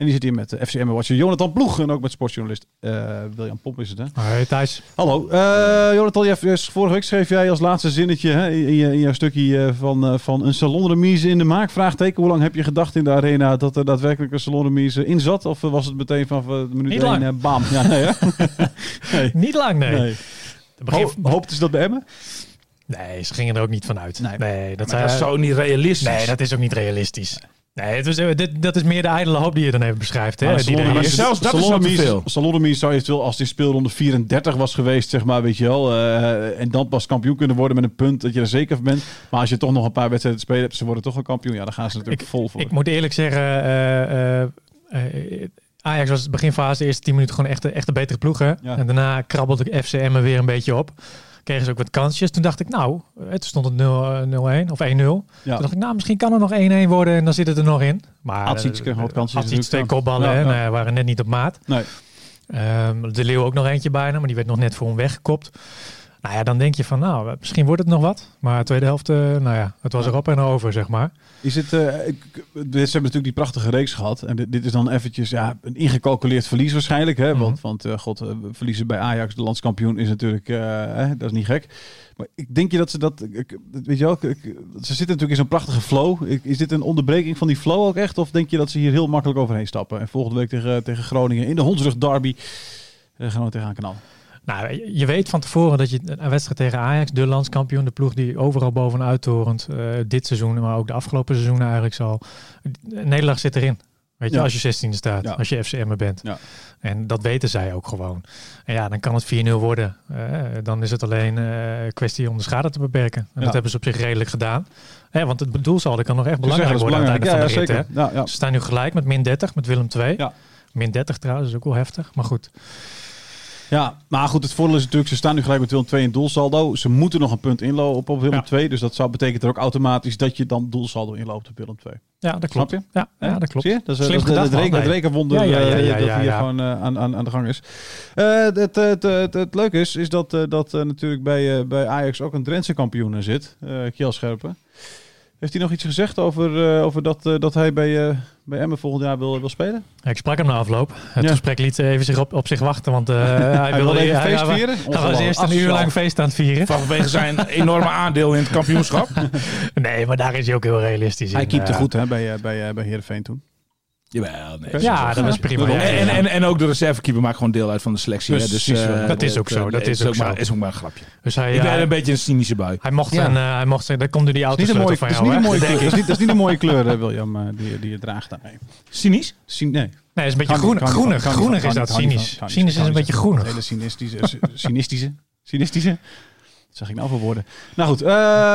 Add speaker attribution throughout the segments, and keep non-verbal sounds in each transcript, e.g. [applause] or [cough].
Speaker 1: En die zit hier met de FCM-watcher Jonathan Ploeg en ook met sportjournalist uh, William Pomp is het, hè?
Speaker 2: Hoi Thijs.
Speaker 1: Hallo. Uh, Jonathan, jij, vorige week schreef jij als laatste zinnetje hè, in, je, in jouw stukje van, uh, van een salonremise in de maak. Vraagteken, hoe lang heb je gedacht in de arena dat er daadwerkelijk een salonremise in zat? Of was het meteen van de minuut
Speaker 2: Niet
Speaker 1: 1
Speaker 2: lang.
Speaker 1: bam? Ja, nee, hè? [laughs] nee.
Speaker 2: Niet lang, nee.
Speaker 1: nee.
Speaker 2: Begin...
Speaker 1: Ho hoopten ze dat bij Emmen?
Speaker 2: Nee, ze gingen er ook niet van uit.
Speaker 1: Nee.
Speaker 2: Nee, dat,
Speaker 3: Maar dat is zo niet realistisch.
Speaker 2: Nee, dat is ook niet realistisch. Nee, het was, dit, dat is meer de ijdele hoop die je dan even beschrijft. Hè?
Speaker 1: Maar
Speaker 2: Die is.
Speaker 3: zelfs dat is al te
Speaker 1: Salonremise-
Speaker 3: veel.
Speaker 1: Salonremise zou eventueel als die speelronde 34 was geweest, zeg maar, weet je wel. eh, en dan pas kampioen kunnen worden met een punt dat je er zeker van bent. Maar als je toch nog een paar wedstrijden te spelen hebt, ze worden toch wel kampioen. Ja, dan gaan ze natuurlijk vol voor.
Speaker 2: Ik moet eerlijk zeggen, eh, eh, eh, Ajax was de beginfase, de eerste 10 minuten gewoon echt, een- echt een betere ploeg. Hè?
Speaker 1: Ja.
Speaker 2: En daarna krabbelde ik FCM er weer een beetje op. Kregen ze ook wat kansjes. Toen dacht ik, nou, eh, toen stond het 0, eh, 0-1 of 1-0.
Speaker 1: ja.
Speaker 2: Toen dacht ik, nou, misschien kan er nog 1-1 worden en dan zit het er nog in. Maar
Speaker 1: Atsic kreeg wat kansjes
Speaker 2: Atsic, twee kopballen,
Speaker 1: ja,
Speaker 2: waren net niet op maat.
Speaker 1: Nee.
Speaker 2: Ehm, de Leeuw ook nog eentje bijna, maar die werd nog net voor hem weggekopt. Nou ja, dan denk je van, nou, misschien wordt het nog wat. Maar de tweede helft, eh, nou ja, het was erop en over, zeg maar.
Speaker 1: Is het, eh, ik, we hebben natuurlijk die prachtige reeks gehad. En dit, dit is dan eventjes ja, een ingecalculeerd verlies waarschijnlijk. Hè?
Speaker 2: Mhm.
Speaker 1: Want, want eh, god, verliezen bij Ajax, de landskampioen, is natuurlijk, eh, hè, dat is niet gek. Maar ik denk je dat ze dat, ik- weet je wel, ik- ze zitten natuurlijk in zo'n prachtige flow. Is dit een onderbreking van die flow ook echt? Of denk je dat ze hier heel makkelijk overheen stappen? En volgende week tegen, tegen Groningen in de Hondsrug derby gaan we tegenaan knallen.
Speaker 2: Nou, je- weet van tevoren dat je een wedstrijd tegen Ajax, de landskampioen, de ploeg die overal bovenuit torent, eh, dit seizoen, maar ook de afgelopen seizoenen eigenlijk al. Nederland zit erin. Weet je,
Speaker 1: Ja.
Speaker 2: als je 16e staat,
Speaker 1: Ja.
Speaker 2: als je FCM bent.
Speaker 1: Ja.
Speaker 2: En dat weten zij ook gewoon. En ja, dan kan het 4-0 worden. Eh, dan is het alleen een kwestie om de schade te beperken. En dat hebben ze op zich redelijk gedaan. Hè, want het doelsaldo kan nog echt belangrijk worden aan het
Speaker 1: belangrijk.
Speaker 2: einde
Speaker 1: ja,
Speaker 2: van de rit. hè. Ze staan nu gelijk met min 30 met Willem 2.
Speaker 1: Ja.
Speaker 2: Min 30 trouwens, is ook wel heftig. Maar goed.
Speaker 1: Ja, maar goed, het voordeel is natuurlijk, ze staan nu gelijk met Willem 2 in doelsaldo. Ze moeten nog een punt inlopen op, Willem
Speaker 2: Ja.
Speaker 1: 2. Dus dat zou betekenen ook automatisch dat je dan doelsaldo inloopt op Willem 2.
Speaker 2: Ja, dat klopt.
Speaker 1: Snap
Speaker 2: Ja, ja, dat klopt.
Speaker 1: Zie je? Dat is,
Speaker 2: Slim
Speaker 1: dat het, het rekenwonder
Speaker 2: Ja, ja,
Speaker 1: eh, dat hier gewoon eh, aan, aan, aan de gang is. Eh, het, het, het, het, het leuke is, is dat, eh, dat eh, natuurlijk bij, eh, bij Ajax ook een Drentse kampioen zit. eh Kjell Scherpen. Heeft hij nog iets gezegd over, eh, over dat, eh, dat hij bij, eh, bij Emmen volgend jaar wil, wil spelen?
Speaker 2: Ja, ik sprak hem na afloop. Het
Speaker 1: Ja.
Speaker 2: gesprek liet even zich op, op zich wachten, want eh, [laughs] hij,
Speaker 1: wilde
Speaker 2: wilde
Speaker 1: even
Speaker 2: hij-
Speaker 1: feest
Speaker 2: hij-
Speaker 1: vieren?
Speaker 2: Hij was eerst een uur lang feest aan het vieren.
Speaker 3: Vanwege zijn [laughs] enorme aandeel in het kampioenschap.
Speaker 2: Nee, maar daar is hij ook heel realistisch
Speaker 1: Hij
Speaker 2: in.
Speaker 1: keepte
Speaker 2: eh.
Speaker 1: goed hè, bij, bij, bij Heerenveen toen.
Speaker 3: Jawel, nee.
Speaker 2: Ja, dat is prima.
Speaker 3: En,
Speaker 2: Ja,
Speaker 3: en, en, en ook de reservekeeper maakt gewoon deel uit van de selectie.
Speaker 1: Precies,
Speaker 3: dus, eh.
Speaker 2: Dat is ook zo, dat is ook zo.
Speaker 3: maar, is ook maar een grapje.
Speaker 2: Dus hij,
Speaker 3: Ik ben
Speaker 2: hij,
Speaker 3: een beetje een cynische bui.
Speaker 2: hij mocht
Speaker 1: Ja.
Speaker 2: eh, hij mocht dat komt die
Speaker 1: is mooie,
Speaker 2: van
Speaker 1: dat is
Speaker 2: jou,
Speaker 1: niet een mooie
Speaker 2: hè?
Speaker 1: kleur. Dat is niet, is een mooie kleur, eh, William, eh, die, die je draagt daarmee.
Speaker 3: Cynisch?
Speaker 1: Cyn- nee.
Speaker 2: Nee, is een beetje groenig. Groenig is dat, cynisch. Cynisch is een beetje groenig.
Speaker 1: Hele cynistische, [laughs] cynistische, zeg ik nou voor woorden? Nou goed, eh,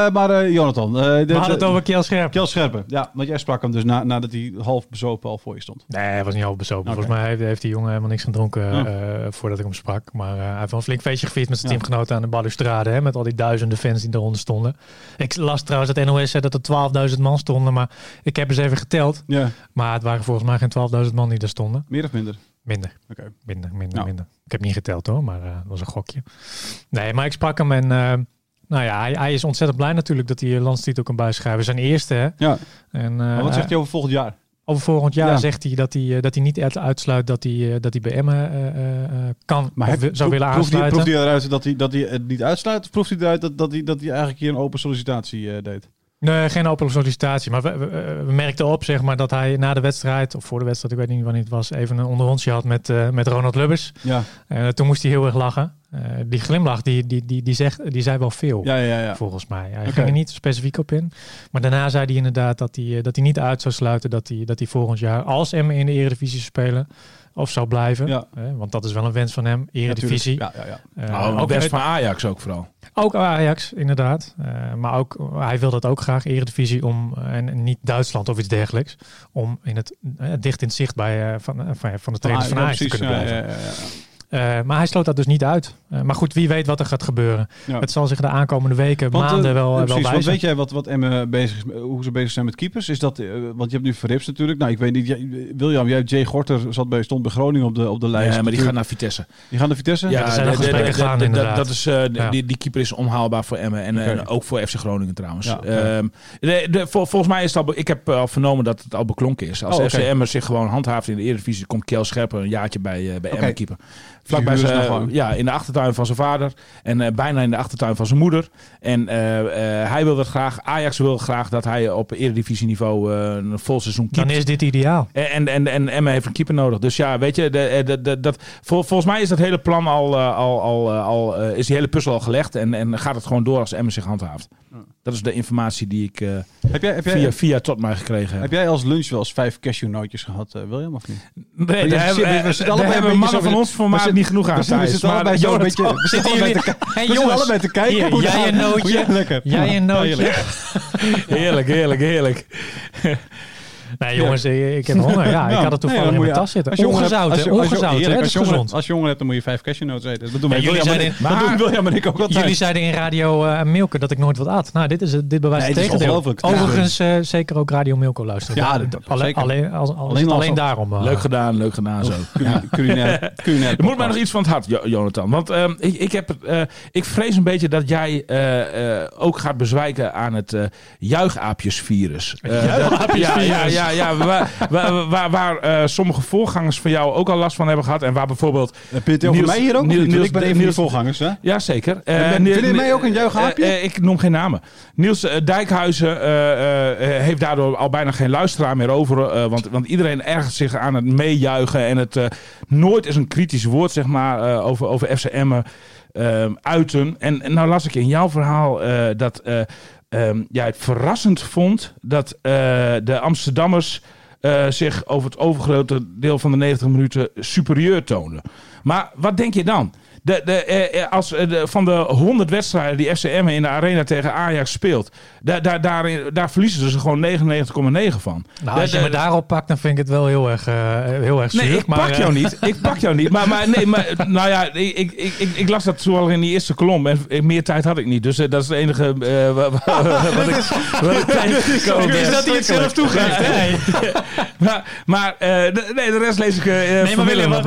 Speaker 1: maar eh, Jonathan. de-
Speaker 2: We hadden het over Kjell Scherp.
Speaker 1: Kjell Scherpen. Ja, want jij sprak hem dus na, nadat hij half bezopen al voor je stond.
Speaker 2: Nee, hij was niet al bezopen. Volgens mij heeft, heeft die jongen helemaal niks gedronken
Speaker 1: Ja.
Speaker 2: voordat ik hem sprak. Maar hij heeft wel een flink feestje gevierd met zijn
Speaker 1: Ja.
Speaker 2: teamgenoten aan de balustrade. Hè, met al die duizenden fans die eronder stonden. Ik las trouwens dat NOS zei dat er 12.000 man stonden. Maar ik heb eens even geteld.
Speaker 1: Ja,
Speaker 2: Maar het waren volgens mij geen 12.000 man die er stonden.
Speaker 1: meer of minder?
Speaker 2: Minder.
Speaker 1: Oké.
Speaker 2: Minder, minder,
Speaker 1: Nou.
Speaker 2: minder. Ik heb niet geteld hoor, maar eh, dat was een gokje. Nee, maar ik sprak hem en... eh, nou ja, hij, hij is ontzettend blij natuurlijk dat hij een landstitel kan bijschrijven. Zijn eerste, hè.
Speaker 1: Ja,
Speaker 2: En, eh,
Speaker 1: maar wat zegt hij over volgend jaar?
Speaker 2: Over volgend jaar
Speaker 1: Ja.
Speaker 2: zegt hij dat hij, eh, dat hij niet uit- uitsluit dat hij, eh, dat hij bij Emmen eh, eh, eh, kan
Speaker 1: Maar hij
Speaker 2: zou willen
Speaker 1: proeft hij,
Speaker 2: aansluiten.
Speaker 1: proeft hij eruit dat hij, dat hij het niet uitsluit? Of proeft hij eruit dat, dat, hij, dat hij eigenlijk hier een open sollicitatie eh, deed?
Speaker 2: Nee, geen open sollicitatie. Maar we, we, we merkten op zeg maar, dat hij na de wedstrijd, of voor de wedstrijd, ik weet niet wanneer het was, even een onderhondje had met, eh, met Ronald Lubbers.
Speaker 1: Ja,
Speaker 2: En toen moest hij heel erg lachen. Eh, die glimlach, die, die, die, die, zegt, die zei wel veel.
Speaker 1: ja, ja. ja.
Speaker 2: Volgens mij. Hij ging er niet specifiek op in. Maar daarna zei hij inderdaad dat hij, eh, dat hij niet uit zou sluiten dat hij, dat hij volgend jaar, als Emmen in de Eredivisie zou spelen, of zou blijven.
Speaker 1: Ja.
Speaker 2: Eh, want dat is wel een wens van hem, Eredivisie.
Speaker 1: Ja, ja, ja.
Speaker 2: Ook,
Speaker 3: best van Ajax ook vooral.
Speaker 2: ook Ajax, inderdaad. Maar ook, hij wil dat ook graag, Eredivisie, om, en, niet Duitsland of iets dergelijks, om in het, dicht in het zicht bij, van, van, van de trainers van
Speaker 1: ja,
Speaker 2: Ajax te kunnen blijven. Eh, maar hij sloot dat dus niet uit. Eh, maar goed, wie weet wat er gaat gebeuren.
Speaker 1: Ja.
Speaker 2: Het zal zich de aankomende weken,
Speaker 1: Want, eh,
Speaker 2: maanden wel, wel
Speaker 1: precies, want
Speaker 2: wijzen.
Speaker 1: weet jij wat, wat Emmen bezig is, hoe ze bezig zijn met keepers? Is dat, want je hebt nu Verrips natuurlijk. Nou, ik weet niet, jij, William, jij Jay Gorter zat bij, stond bij Groningen op de, op de lijst.
Speaker 3: Ja, maar die gaat
Speaker 1: natuurlijk.
Speaker 3: naar Vitesse.
Speaker 1: die gaan naar Vitesse?
Speaker 2: Ja, er zijn al
Speaker 3: de- de-
Speaker 2: gesprekken
Speaker 3: de-
Speaker 2: inderdaad.
Speaker 3: Dat is, eh, die, die keeper is onhaalbaar voor Emmen. En eh, ook voor FC Groningen trouwens.
Speaker 1: Ja.
Speaker 3: Ehm, de, de, vol- volgens mij is het al... Ik heb al vernomen dat het al beklonken is. Als
Speaker 1: Oh,
Speaker 3: FC. Emmen zich gewoon handhaaft in de Eredivisie... komt Kjell Scherper een jaartje bij, bij
Speaker 1: Oké.
Speaker 3: Emmen keeper. Vlakbij zijn, ja, in de achtertuin van zijn vader. En eh, bijna in de achtertuin van zijn moeder. En eh, eh, hij wil dat graag. Ajax wil graag dat hij op eredivisieniveau eh een vol seizoen
Speaker 2: Dan
Speaker 3: keept.
Speaker 2: is dit ideaal.
Speaker 3: En, en, en Emma heeft een keeper nodig. Dus ja, weet je, de, de, de, dat, vol- volgens mij is dat hele plan al, al, al, al is die hele puzzel al gelegd. En, en gaat het gewoon door als Emma zich handhaaft. Dat is de informatie die ik eh,
Speaker 1: Heb jij, heb, jij,
Speaker 3: via, via tot mij gekregen heb.
Speaker 1: heb jij als lunch wel eens vijf cashewnootjes gehad, eh, William, of niet?
Speaker 3: Nee, daar
Speaker 1: zit-
Speaker 3: hebben,
Speaker 1: we zitten allebei
Speaker 3: hebben mannen van ons voor mij niet genoeg aan
Speaker 1: We zitten, allebei zo een beetje... [laughs] We zitten allebei te, kijken.
Speaker 2: Hier, jij een nootje. Jij een nootje.
Speaker 1: Heerlijk,
Speaker 3: heerlijk, heerlijk.
Speaker 2: Nee, jongens, ik ik heb honger. Ja, ik
Speaker 1: Nou,
Speaker 2: had het toevallig
Speaker 1: nee,
Speaker 2: in mijn
Speaker 1: je-
Speaker 2: tas zitten.
Speaker 1: als je honger hebt-
Speaker 2: Ongezout,
Speaker 1: als
Speaker 2: hè?
Speaker 1: je- als je-
Speaker 2: Ongezout, hè?
Speaker 1: als je
Speaker 2: gezond.
Speaker 1: Als je honger hebt, dan moet je vijf cashewnotes eten. Dat doen wij
Speaker 2: Ja, jullie zeiden-
Speaker 3: maar-
Speaker 1: William en ik ook altijd.
Speaker 2: Jullie zeiden in Radio eh, Milko dat ik nooit wat at. Nou, dit, is, het- dit bewijst
Speaker 1: Nee,
Speaker 2: het tegendeel. Overigens, eh, zeker ook Radio Milko luisteren.
Speaker 1: Ja,
Speaker 2: alleen, alleen, daarom. eh.
Speaker 3: Leuk gedaan, leuk gedaan zo.
Speaker 1: Culinair- Culinair. culinair [laughs]
Speaker 3: Er moet mij nog iets van het hart, Jo- Jonathan. Want ehm, ik, ik, heb, het, eh, ik vrees een beetje dat jij eh, eh, ook gaat bezwijken aan het eh juichaapjesvirus. Eh,
Speaker 2: juichaapjesvirus?
Speaker 3: Ja, ja, ja, ja, waar, waar, waar, waar, eh, sommige voorgangers van jou ook al last van hebben gehad. En waar bijvoorbeeld...
Speaker 1: Heb je het over
Speaker 3: Niels-
Speaker 1: mij hier ook?
Speaker 3: Niels-
Speaker 1: ik ben een van die
Speaker 3: Niels-
Speaker 1: voorgangers, hè?
Speaker 3: Ja, zeker. Eh,
Speaker 1: vind je mij ook een juichaapje?
Speaker 3: Eh, eh, ik noem geen namen. Niels eh, Dijkhuizen eh, eh, heeft daardoor al bijna geen luisteraar meer over. eh, want, want iedereen ergert zich aan het meejuichen. En het eh, nooit is een kritisch woord zeg maar, eh, over, over FCM eh, uiten. En, en nou las ik in jouw verhaal eh, dat eh, ehm, jij het verrassend vond dat eh, de Amsterdammers eh, zich over het overgrote deel van de 90 minuten superieur toonden. Maar wat denk je dan? De, de, eh, eh, als, eh, de, van de 100 wedstrijden die FCM in de arena tegen Ajax speelt, daar, daar, daar, daar verliezen ze gewoon 99,9 van.
Speaker 2: Nou, als je me daarop pakt, dan vind ik het wel heel erg, eh, heel erg zuur.
Speaker 3: Nee, ik
Speaker 2: maar,
Speaker 3: pak jou niet. Ik pak jou niet. Maar, maar nee, maar [laughs] nou ja, ik, ik, ik, ik, las dat toevallig in die eerste kolom en meer tijd had ik niet. Dus dat is het enige wa- wa- [laughs] wat ik, wat ik tegengekomen ben.
Speaker 2: Is dat hij het zelf toegeeft? Nee. [laughs]
Speaker 3: Maar, maar nee, de rest lees ik eh
Speaker 2: maar. Willem,
Speaker 3: Maar,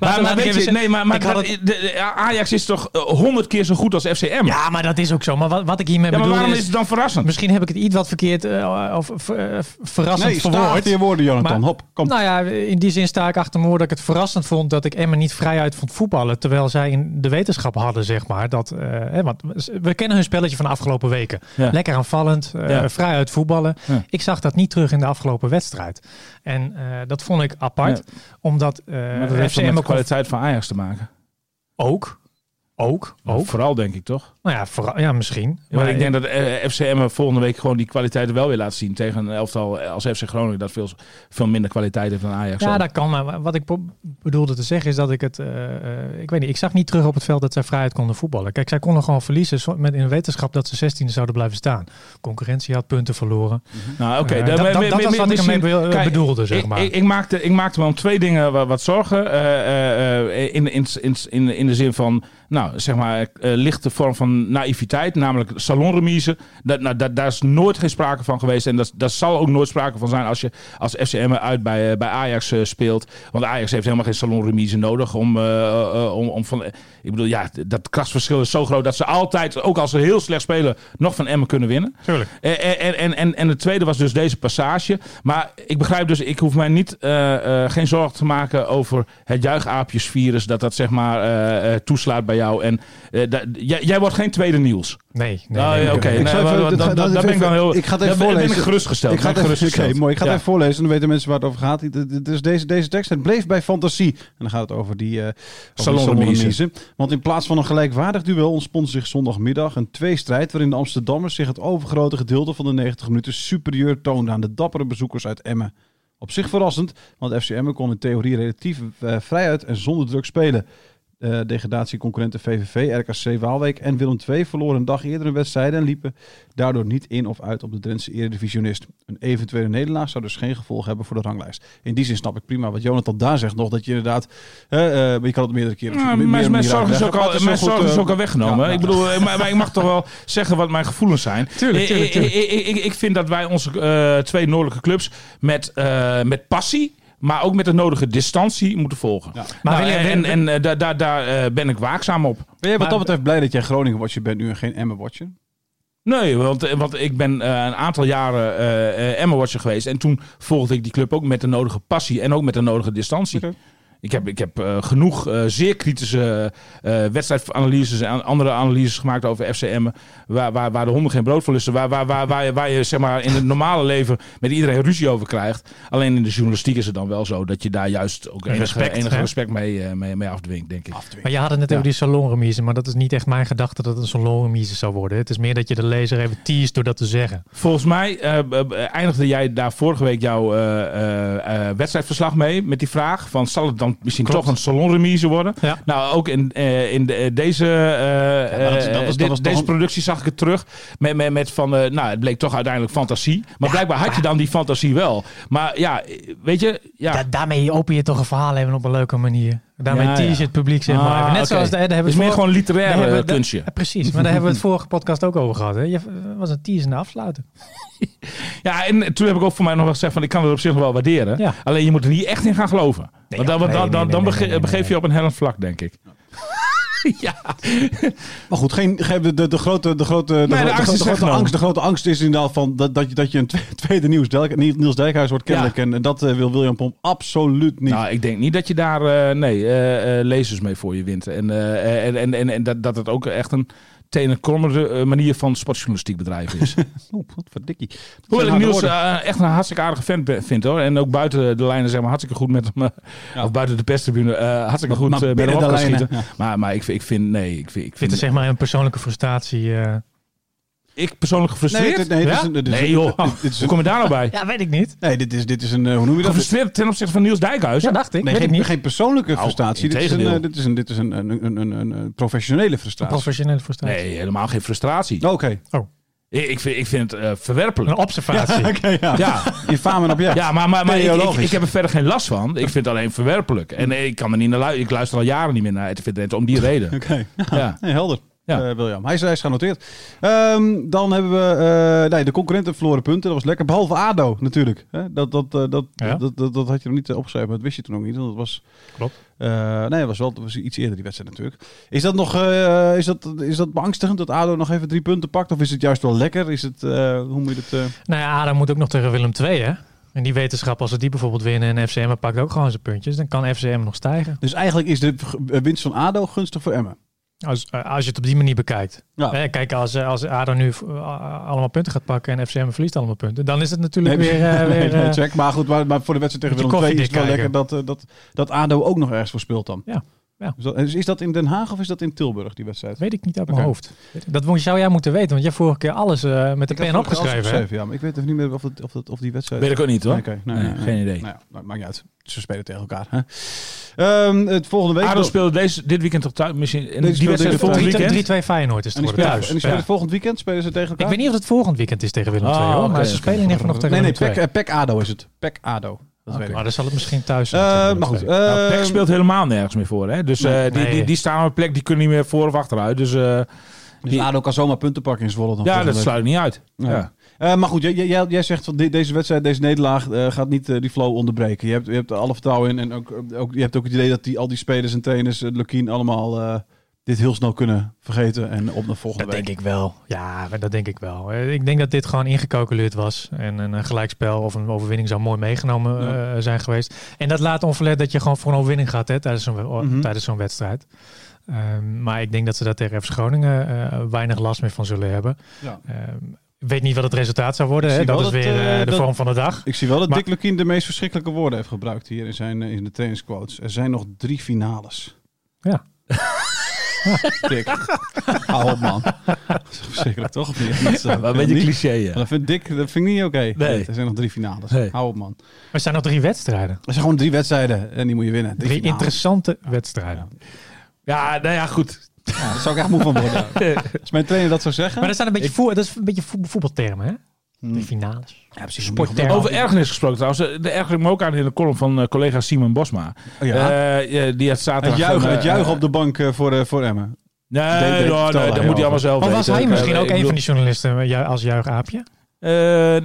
Speaker 3: maar
Speaker 2: we
Speaker 3: weet je, nee, maar, maar
Speaker 2: ik had het-
Speaker 3: Ajax is toch honderd keer zo goed als FCM?
Speaker 2: Ja, maar dat is ook zo. Maar wat, wat ik hiermee
Speaker 3: Ja, maar
Speaker 2: bedoel
Speaker 3: waarom
Speaker 2: is...
Speaker 3: is het dan verrassend?
Speaker 2: Misschien heb ik het iets wat verkeerd eh, of ver- eh, verrassend
Speaker 1: Nee, sta
Speaker 2: verwoord.
Speaker 1: achter je woorden, Jonathan.
Speaker 2: Maar-
Speaker 1: Hop, kom.
Speaker 2: Nou ja, in die zin sta ik achter mijn woord dat ik het verrassend vond dat ik Emma niet vrijuit vond voetballen. Terwijl zij in de wetenschap hadden, zeg maar. Dat, eh, hè, want we kennen hun spelletje van de afgelopen weken.
Speaker 3: Ja.
Speaker 2: Lekker aanvallend, eh
Speaker 3: Ja.
Speaker 2: vrijuit voetballen.
Speaker 3: Ja.
Speaker 2: Ik zag dat niet terug in de afgelopen wedstrijd. En eh, dat vond ik apart, omdat uh,
Speaker 3: Maar dat heeft toch met de kwaliteit van Ajax te maken?
Speaker 2: Ook, ook, ook.
Speaker 3: Vooral denk ik toch?
Speaker 2: Nou ja, vooral, ja misschien.
Speaker 3: Maar ik denk dat eh, FCM volgende week gewoon die kwaliteiten wel weer laat zien tegen een elftal als FC Groningen dat veel, veel minder kwaliteit heeft dan Ajax.
Speaker 2: Ja,
Speaker 3: ook.
Speaker 2: dat kan. Maar wat ik bedoelde te zeggen is dat ik het... eh, eh, ik weet niet, ik zag niet terug op het veld dat zij vrijheid konden voetballen. Kijk, zij konden gewoon verliezen met in wetenschap dat ze 16e zouden blijven staan. Concurrentie had punten verloren.
Speaker 3: Nou, oké.
Speaker 2: Dat-
Speaker 3: mi-
Speaker 2: dat-
Speaker 3: mi-
Speaker 2: dat was
Speaker 3: mi-
Speaker 2: wat ik ermee
Speaker 3: misschien-
Speaker 2: be-
Speaker 3: Kijk,
Speaker 2: bedoelde, zeg maar.
Speaker 3: Ik, ik, maakte, ik maakte me om twee dingen wat, wat zorgen. in, in, in, in de zin van, nou, zeg maar, eh, lichte vorm van naïviteit. Namelijk salonremise. Dat, nou, dat, daar is nooit geen sprake van geweest. En dat, dat zal ook nooit sprake van zijn als je als FCM uit bij, eh, bij Ajax eh, speelt. Want Ajax heeft helemaal geen salonremise nodig om, om, om van... Ik bedoel, ja, dat krachtsverschil is zo groot dat ze altijd, ook als ze heel slecht spelen, nog van Emmen kunnen winnen.
Speaker 2: Tuurlijk.
Speaker 3: En, en, en, en, en het tweede was dus deze passage. Maar ik begrijp dus, ik hoef mij niet, geen zorgen te maken over het juichaapjesvirus. Dat dat zeg maar toeslaat bij jou. En eh, jij, jij wordt geen tweede.
Speaker 2: Nee, nee,
Speaker 3: Ah,
Speaker 2: nee,
Speaker 3: Oké,
Speaker 2: nee,
Speaker 3: daar ben ik dan heel.
Speaker 1: ik ga het even
Speaker 3: ben- ben ik
Speaker 1: voorlezen.
Speaker 3: gerustgesteld.
Speaker 1: Ik ga, het even,
Speaker 3: gerustgesteld.
Speaker 1: mooi. ik ga het
Speaker 3: Ja.
Speaker 1: even voorlezen, dan weten mensen waar het over gaat. Is deze, deze tekst, het bleef bij fantasie. En dan gaat het over die, eh over die
Speaker 3: Salonremise.
Speaker 1: Want in plaats van een gelijkwaardig duel ontspond zich zondagmiddag een tweestrijd... waarin de Amsterdammers zich het overgrote gedeelte van de 90 minuten superieur toonden... aan de dappere bezoekers uit Emmen. Op zich verrassend, want FC Emmen kon in theorie relatief eh, vrijuit en zonder druk spelen. Eh degradatieconcurrenten VVV, RKC Waalwijk en Willem II verloren een dag eerder een wedstrijd en liepen daardoor niet in of uit op de Drentse eredivisionist. Een eventuele nederlaag zou dus geen gevolg hebben voor de ranglijst. In die zin snap ik prima wat Jonathan daar zegt nog, dat je inderdaad, eh, eh, maar je kan het meerdere keren
Speaker 3: Ja, mijn, zorg is ook al, mijn zorg is
Speaker 1: eh,
Speaker 3: ook al weggenomen.
Speaker 1: ja,
Speaker 3: ik bedoel, maar, maar ik mag toch wel zeggen wat mijn gevoelens zijn. [laughs]
Speaker 2: Tuurlijk,
Speaker 3: Ik-
Speaker 2: tuurlijk,
Speaker 3: ik-
Speaker 2: tuurlijk.
Speaker 3: Ik, ik, ik vind dat wij onze twee noordelijke clubs met, met passie. Maar ook met de nodige distantie moeten volgen.
Speaker 1: Ja.
Speaker 3: Maar
Speaker 2: Maar William,
Speaker 3: en en eh, daar daar daar eh, ben ik waakzaam op.
Speaker 1: Ben jij wat dat betreft blij dat jij Groningen-watcher bent nu en geen Emmen-watcher?
Speaker 3: Nee, want, eh, want ik ben een aantal jaren eh eh, Emma-watcher geweest. En toen volgde ik die club ook met de nodige passie en ook met de nodige distantie. Ik heb, ik heb eh, genoeg eh, zeer kritische eh wedstrijdanalyses en andere analyses gemaakt over FCM. Waar, waar, waar de honden geen brood voor lusten. Waar, waar, waar, waar, je, waar je zeg maar, in het normale leven met iedereen ruzie over krijgt. Alleen in de journalistiek is het dan wel zo dat je daar juist ook enige
Speaker 2: Respect,
Speaker 3: enige respect mee, eh, mee, mee afdwingt, denk ik.
Speaker 2: Maar je had het net
Speaker 3: Ja.
Speaker 2: over die salonremise, maar dat is niet echt mijn gedachte dat het een salonremise zou worden. Het is meer dat je de lezer even teast door dat te zeggen.
Speaker 3: Volgens mij eindigde jij daar vorige week jouw eh, eh, eh, wedstrijdverslag mee met die vraag van zal het dan misschien
Speaker 2: Klopt.
Speaker 3: toch een salonremise worden?
Speaker 2: Ja.
Speaker 3: Nou, ook in, in de, deze,
Speaker 1: maar dat is- dat was- dat
Speaker 3: dit-
Speaker 1: was toch
Speaker 3: deze productie zag ik het terug met, met, met van, eh, nou het bleek toch uiteindelijk fantasie. Maar blijkbaar had je dan die fantasie wel. Maar ja, weet je, ja.
Speaker 2: Da- daarmee open je toch een verhaal even op een leuke manier. Daarmee
Speaker 3: Ja,
Speaker 2: tease
Speaker 3: ja.
Speaker 2: het publiek zeg
Speaker 3: Ah,
Speaker 2: maar. Net zoals de, daar hebben
Speaker 3: Het
Speaker 2: we
Speaker 3: is
Speaker 2: het
Speaker 3: meer gewoon
Speaker 2: daar
Speaker 3: literair eh, kunstje.
Speaker 2: Precies, maar daar hebben we het [laughs] vorige podcast ook over gehad. Hè? Je was een tease en afsluiten. [laughs]
Speaker 3: Ja, en toen heb ik ook voor mij nog wel gezegd van ik kan het op zich nog wel waarderen.
Speaker 2: Ja.
Speaker 3: Alleen je moet er niet echt in gaan geloven. want dan,
Speaker 2: ja,
Speaker 3: want dan,
Speaker 2: nee,
Speaker 3: dan, dan
Speaker 2: nee,
Speaker 3: begeef je op een hellend vlak, denk ik. [laughs] ja.
Speaker 1: Maar goed, geen, geen- de, de, de grote, de grote, de,
Speaker 3: de
Speaker 1: grote-
Speaker 3: angst
Speaker 1: de,
Speaker 3: is
Speaker 1: grote angst, de grote angst is inderdaad van dat, dat, je, dat je een twe- [laughs] tweede Niels, Dijk, Niels Dijkhuis wordt kennelijk. En, en dat eh, wil William Pomp absoluut niet.
Speaker 3: Nou, ik denk niet dat je daar eh, nee, eh, eh, lezers mee voor je wint. En, eh, en, en, en, en dat, dat het ook echt een tenenkrommende eh, manier van sportjournalistiek bedrijven is. [laughs]
Speaker 1: Oeh, wat verdikkie.
Speaker 3: Hoewel ik Niels eh, echt een hartstikke aardige fan vind hoor. En ook buiten de lijnen zeg maar hartstikke goed met hem. eh,
Speaker 1: Ja.
Speaker 3: Of buiten de perstribune. eh hartstikke goed
Speaker 1: Maar
Speaker 3: met hem
Speaker 1: binnen
Speaker 3: op
Speaker 1: de
Speaker 3: kan
Speaker 1: lijnen,
Speaker 3: schieten. Maar, maar ik, vind- ik vind, nee, ik vind, ik
Speaker 2: Dit
Speaker 3: vind
Speaker 2: is zeg maar een persoonlijke frustratie.
Speaker 3: Ik persoonlijk
Speaker 1: Nee,
Speaker 3: gefrustreerd.
Speaker 1: dit, nee, dit is
Speaker 2: Ja?
Speaker 1: een, dit is
Speaker 3: Nee,
Speaker 1: een-
Speaker 3: joh.
Speaker 1: Dit is
Speaker 3: Hoe kom je daar nou bij?
Speaker 2: Ja, weet ik niet.
Speaker 1: nee, dit is, dit is een, eh, hoe noem je dat?
Speaker 3: Gefrustreerd ten opzichte van Niels Dijkhuis?
Speaker 2: Ja, dacht ik.
Speaker 1: Nee,
Speaker 2: weet ik
Speaker 1: geen,
Speaker 2: niet.
Speaker 1: geen persoonlijke
Speaker 3: Nou,
Speaker 1: frustratie. Dit is, een, eh, dit is, een, dit is een, een, een, een, professionele frustratie.
Speaker 2: Professionele frustratie.
Speaker 3: Nee, helemaal geen frustratie.
Speaker 1: Oké.
Speaker 3: Ik, ik, vind, ik vind het eh, verwerpelijk.
Speaker 2: Een observatie. [laughs]
Speaker 1: Oké, ja.
Speaker 3: Ja,
Speaker 1: Infaam en object.
Speaker 3: ja maar, maar, maar ik, ik,
Speaker 1: Theologisch.
Speaker 3: ik heb er verder geen last van. Ik vind het alleen verwerpelijk. En ik kan er niet naar luisteren. Ik luister al jaren niet meer naar RTV Drenthe om die reden.
Speaker 1: Oké.
Speaker 3: Ja.
Speaker 1: Nee, [laughs] helder.
Speaker 3: Ja.
Speaker 1: Eh, William. Hij is, hij is genoteerd. Ehm, dan hebben we eh, nee, de concurrenten verloren punten. Dat was lekker. Behalve ADO natuurlijk. Hè? Dat, dat, eh, dat,
Speaker 2: Ja.
Speaker 1: dat, dat, dat had je nog niet opgeschreven. maar Dat wist je toen ook niet. want Dat was,
Speaker 2: Klopt.
Speaker 1: nee, dat was wel dat was iets eerder die wedstrijd natuurlijk. Is dat nog is dat, is dat beangstigend dat ADO nog even drie punten pakt? Of is het juist wel lekker? Is het, hoe moet je eh,
Speaker 2: Nou ja, Adam moet ook nog tegen Willem II, hè? En die wetenschap, als ze die bijvoorbeeld winnen en FCM pakt ook gewoon zijn puntjes, dan kan FCM nog stijgen.
Speaker 1: Dus eigenlijk is de winst van ADO gunstig voor Emmen.
Speaker 2: Als, eh, als je het op die manier bekijkt.
Speaker 1: Ja.
Speaker 2: Kijk, als, eh, als ADO nu eh, allemaal punten gaat pakken en FCM verliest allemaal punten, dan is het natuurlijk
Speaker 1: Nee,
Speaker 2: weer... [laughs]
Speaker 1: nee,
Speaker 2: weer
Speaker 1: nee, check. Maar goed, maar, maar voor de wedstrijd tegen Willem II is het wel lekker dat, dat, dat ADO ook nog ergens voor speelt dan.
Speaker 2: Ja, ja.
Speaker 1: Dus dat- is, is dat in Den Haag of is dat in Tilburg, die wedstrijd?
Speaker 2: weet ik niet uit mijn hoofd. Dat zou jij moeten weten, want jij vorige keer alles eh, met de
Speaker 1: Ik
Speaker 2: pen opgeschreven.
Speaker 1: ja, maar ik weet even niet meer of, het, of, het, of die wedstrijd...
Speaker 3: Weet ik ook niet hoor.
Speaker 1: Nee, oké. Nee,
Speaker 3: Nee,
Speaker 1: nee, nee.
Speaker 3: geen idee.
Speaker 1: Nou ja, nou, maakt niet uit. Ze spelen tegen elkaar. Hè? Ehm, het volgende week...
Speaker 3: ADO speelde deze, dit weekend toch thuis? Misschien, en
Speaker 1: Deze
Speaker 3: die wedstrijd volgend weekend?
Speaker 2: 3-2 Feyenoord is het thuis.
Speaker 1: en die spelen
Speaker 2: Ja.
Speaker 1: volgend weekend spelen ze tegen elkaar?
Speaker 2: Ik weet niet of het volgend weekend is tegen Willem II,
Speaker 3: Ah,
Speaker 2: maar ze spelen in ieder geval nog tegen
Speaker 1: Nee, nee, eh, Pek ADO is het. Pek ADO. Dat weet ik.
Speaker 2: Maar dan zal het misschien thuis
Speaker 1: Eh,
Speaker 2: zijn. Willem
Speaker 1: maar goed.
Speaker 3: Nou,
Speaker 1: eh,
Speaker 3: PEC speelt helemaal nergens meer voor. Hè? Dus eh,
Speaker 1: Nee.
Speaker 3: die, die,
Speaker 2: Nee.
Speaker 3: die staan op een plek, die kunnen niet meer voor of achteruit. Dus eh,
Speaker 1: dus ADO kan zomaar punten pakken in Zwolle. Dan
Speaker 3: ja, dat sluit niet uit.
Speaker 1: Ja.
Speaker 3: Ja.
Speaker 1: Eh, maar goed, jij, jij, jij zegt van de- deze wedstrijd, deze nederlaag eh, gaat niet eh, die flow onderbreken. Je hebt, je hebt er alle vertrouwen in en ook, ook, je hebt ook het idee dat die, al die spelers en trainers, uh, Lukien, allemaal eh, dit heel snel kunnen vergeten en op naar volgende
Speaker 2: Dat
Speaker 1: week.
Speaker 2: denk ik wel. Ja, maar dat denk ik wel. Ik denk dat dit gewoon ingecalculeerd was. En een gelijkspel of een overwinning zou mooi meegenomen
Speaker 1: Ja.
Speaker 2: eh, zijn geweest. En dat laat onverlet dat je gewoon voor een overwinning gaat hè, tijdens zo'n
Speaker 1: Mhm.
Speaker 2: tijdens zo'n wedstrijd. Ehm, maar ik denk dat ze daar tegen FC Groningen eh, weinig last meer van zullen hebben.
Speaker 1: Ja.
Speaker 2: Ehm, ik weet niet wat het resultaat zou worden. Hè? Dat is
Speaker 1: dat,
Speaker 2: weer
Speaker 1: eh,
Speaker 2: de
Speaker 1: dat-
Speaker 2: vorm van de dag.
Speaker 1: Ik zie wel dat
Speaker 2: Maar-
Speaker 1: Dick Lukien de meest verschrikkelijke woorden heeft gebruikt hier in, zijn, in de trainingsquotes. Er zijn nog drie finales.
Speaker 2: Ja. [laughs] [laughs]
Speaker 1: Dick, hou op man. Dat is verschrikkelijk toch? Of niet? Dat is, eh,
Speaker 3: Wel een beetje
Speaker 1: niet-
Speaker 3: cliché, ja.
Speaker 1: Dat vind Dick, dat vind ik niet oké.
Speaker 3: Nee.
Speaker 1: Er zijn nog drie finales.
Speaker 3: Nee.
Speaker 1: Hou op man.
Speaker 2: Maar er zijn nog drie wedstrijden.
Speaker 1: Er zijn gewoon drie wedstrijden en die moet je winnen. Drie,
Speaker 2: Drie interessante wedstrijden.
Speaker 3: Ja, nou ja, goed.
Speaker 1: Ja, daar zou ik echt moe van worden. [laughs] Als mijn trainer dat zou zeggen.
Speaker 2: Maar dat, zijn een beetje voer, dat is een beetje voet- voetbaltermen, hè?
Speaker 1: Hmm.
Speaker 2: De finales.
Speaker 1: ja, precies.
Speaker 3: Over ergernis gesproken trouwens. eh, De erger ik me ook aan in de column van eh, collega Simon Bosma.
Speaker 1: Oh, ja.
Speaker 3: Eh, die had zaterdag...
Speaker 1: het juichen,
Speaker 3: een,
Speaker 1: het juichen op de bank voor, voor Emmen.
Speaker 3: Nee, nee,
Speaker 1: hij
Speaker 3: dat moet hij
Speaker 1: al.
Speaker 3: allemaal zelf
Speaker 2: Maar was hij misschien ook een van die journalisten als juichaapje?
Speaker 3: Eh,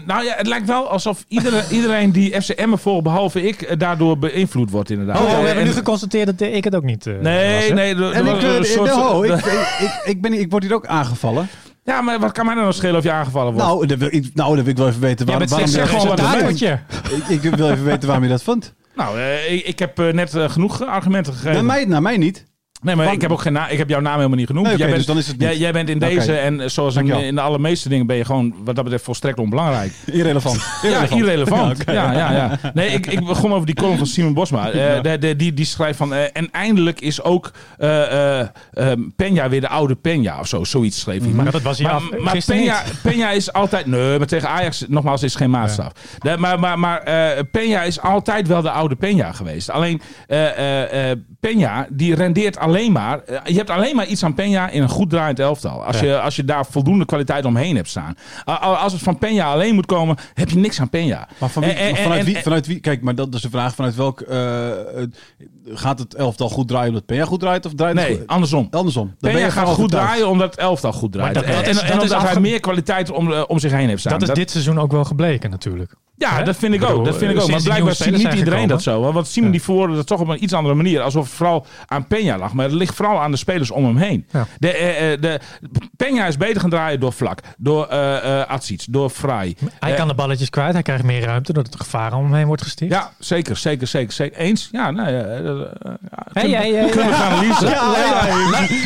Speaker 3: nou ja, het lijkt wel alsof iedereen, [laughs] iedereen die FC Emmen volgt, behalve ik, daardoor beïnvloed wordt inderdaad.
Speaker 2: Oh, we hebben
Speaker 3: en-
Speaker 2: nu geconstateerd dat ik het ook niet
Speaker 3: Nee, nee.
Speaker 1: En ik,
Speaker 3: soort-
Speaker 1: no, ik, [laughs] ik, ik, ik, ben, ik word hier ook aangevallen.
Speaker 3: Ja, maar wat kan mij nou schelen of je aangevallen wordt?
Speaker 1: Nou, dat wil ik, nou, dat wil ik wel even weten. Waar,
Speaker 2: bent
Speaker 1: waarom
Speaker 3: zeg
Speaker 1: je
Speaker 3: gewoon wat [laughs]
Speaker 1: ik, ik wil even weten waarom je dat vond.
Speaker 3: Nou, eh, ik, ik heb eh, net eh, genoeg argumenten gegeven.
Speaker 1: Naar mij, naar mij niet.
Speaker 3: Nee, maar
Speaker 1: Want-
Speaker 3: ik heb ook geen ik heb jouw naam helemaal niet genoemd.
Speaker 1: Nee,
Speaker 3: jij,
Speaker 1: dus
Speaker 3: bent,
Speaker 1: dan is het niet.
Speaker 3: jij, jij bent in deze en eh, zoals in, in de allermeeste dingen ben je gewoon wat dat betreft volstrekt onbelangrijk. [laughs]
Speaker 1: Irrelevant.
Speaker 3: Ja, irrelevant. [laughs]
Speaker 1: Ja.
Speaker 3: Ja, ja, ja. Nee, ik, ik begon over die column van Simon Bosma. [laughs] Eh, de, de, die, die schrijft van... eh, en eindelijk is ook ehm, Peña weer de oude Peña of zo. Zoiets schreef hij.
Speaker 2: Maar dat was hij
Speaker 3: Maar,
Speaker 2: af,
Speaker 3: Peña is altijd... Nee, maar tegen Ajax, nogmaals, is geen maatstaf. De- maar maar, maar Peña is altijd wel de oude Peña geweest. Alleen Peña, die rendeert alleen maar... eh, je hebt alleen maar iets aan Peña in een goed draaiend elftal. Als, je, als je daar voldoende kwaliteit omheen hebt staan. Als het van Peña alleen moet komen, heb je niks aan Peña.
Speaker 1: Maar van wie,
Speaker 3: En- en-
Speaker 1: maar vanuit,
Speaker 3: en-
Speaker 1: wie, vanuit wie? Kijk, maar dat is de vraag. Vanuit welk... eh, eh, gaat het elftal goed draaien omdat Peña goed draait? Of draait het
Speaker 3: Nee,
Speaker 1: goed?
Speaker 3: andersom.
Speaker 1: Andersom. Dan ben je
Speaker 3: Peña
Speaker 1: van
Speaker 3: gaat goed draaien omdat het elftal goed draait.
Speaker 2: Maar dat-
Speaker 3: en
Speaker 2: dat
Speaker 3: en,
Speaker 2: is-
Speaker 3: en
Speaker 2: dat is
Speaker 3: omdat hij meer kwaliteit om, eh, om zich heen heeft staan.
Speaker 2: Dat is dit seizoen ook wel gebleken natuurlijk.
Speaker 3: Ja, dat vind ik
Speaker 2: Ik bedoel,
Speaker 3: ook. Dat vind ik ook. Maar blijkbaar ziet
Speaker 2: spelers
Speaker 3: niet iedereen dat zo. Want Simon
Speaker 2: Ja.
Speaker 3: die verwoordde dat toch op een iets andere manier. Alsof het vooral aan Peña lag. Maar het ligt vooral aan de spelers om hem heen.
Speaker 2: Ja.
Speaker 3: De, eh, eh, de, Peña is beter gaan draaien door Vlak. Door eh eh Atsic. Door Vrij.
Speaker 2: Hij kan de balletjes kwijt, hij krijgt meer ruimte doordat het gevaar om hem heen wordt gesticht.
Speaker 3: Ja, zeker, zeker, zeker, zeker. Eens? Ja, eh, ja,
Speaker 2: Hey, hey, hey,
Speaker 3: kunnen analyse.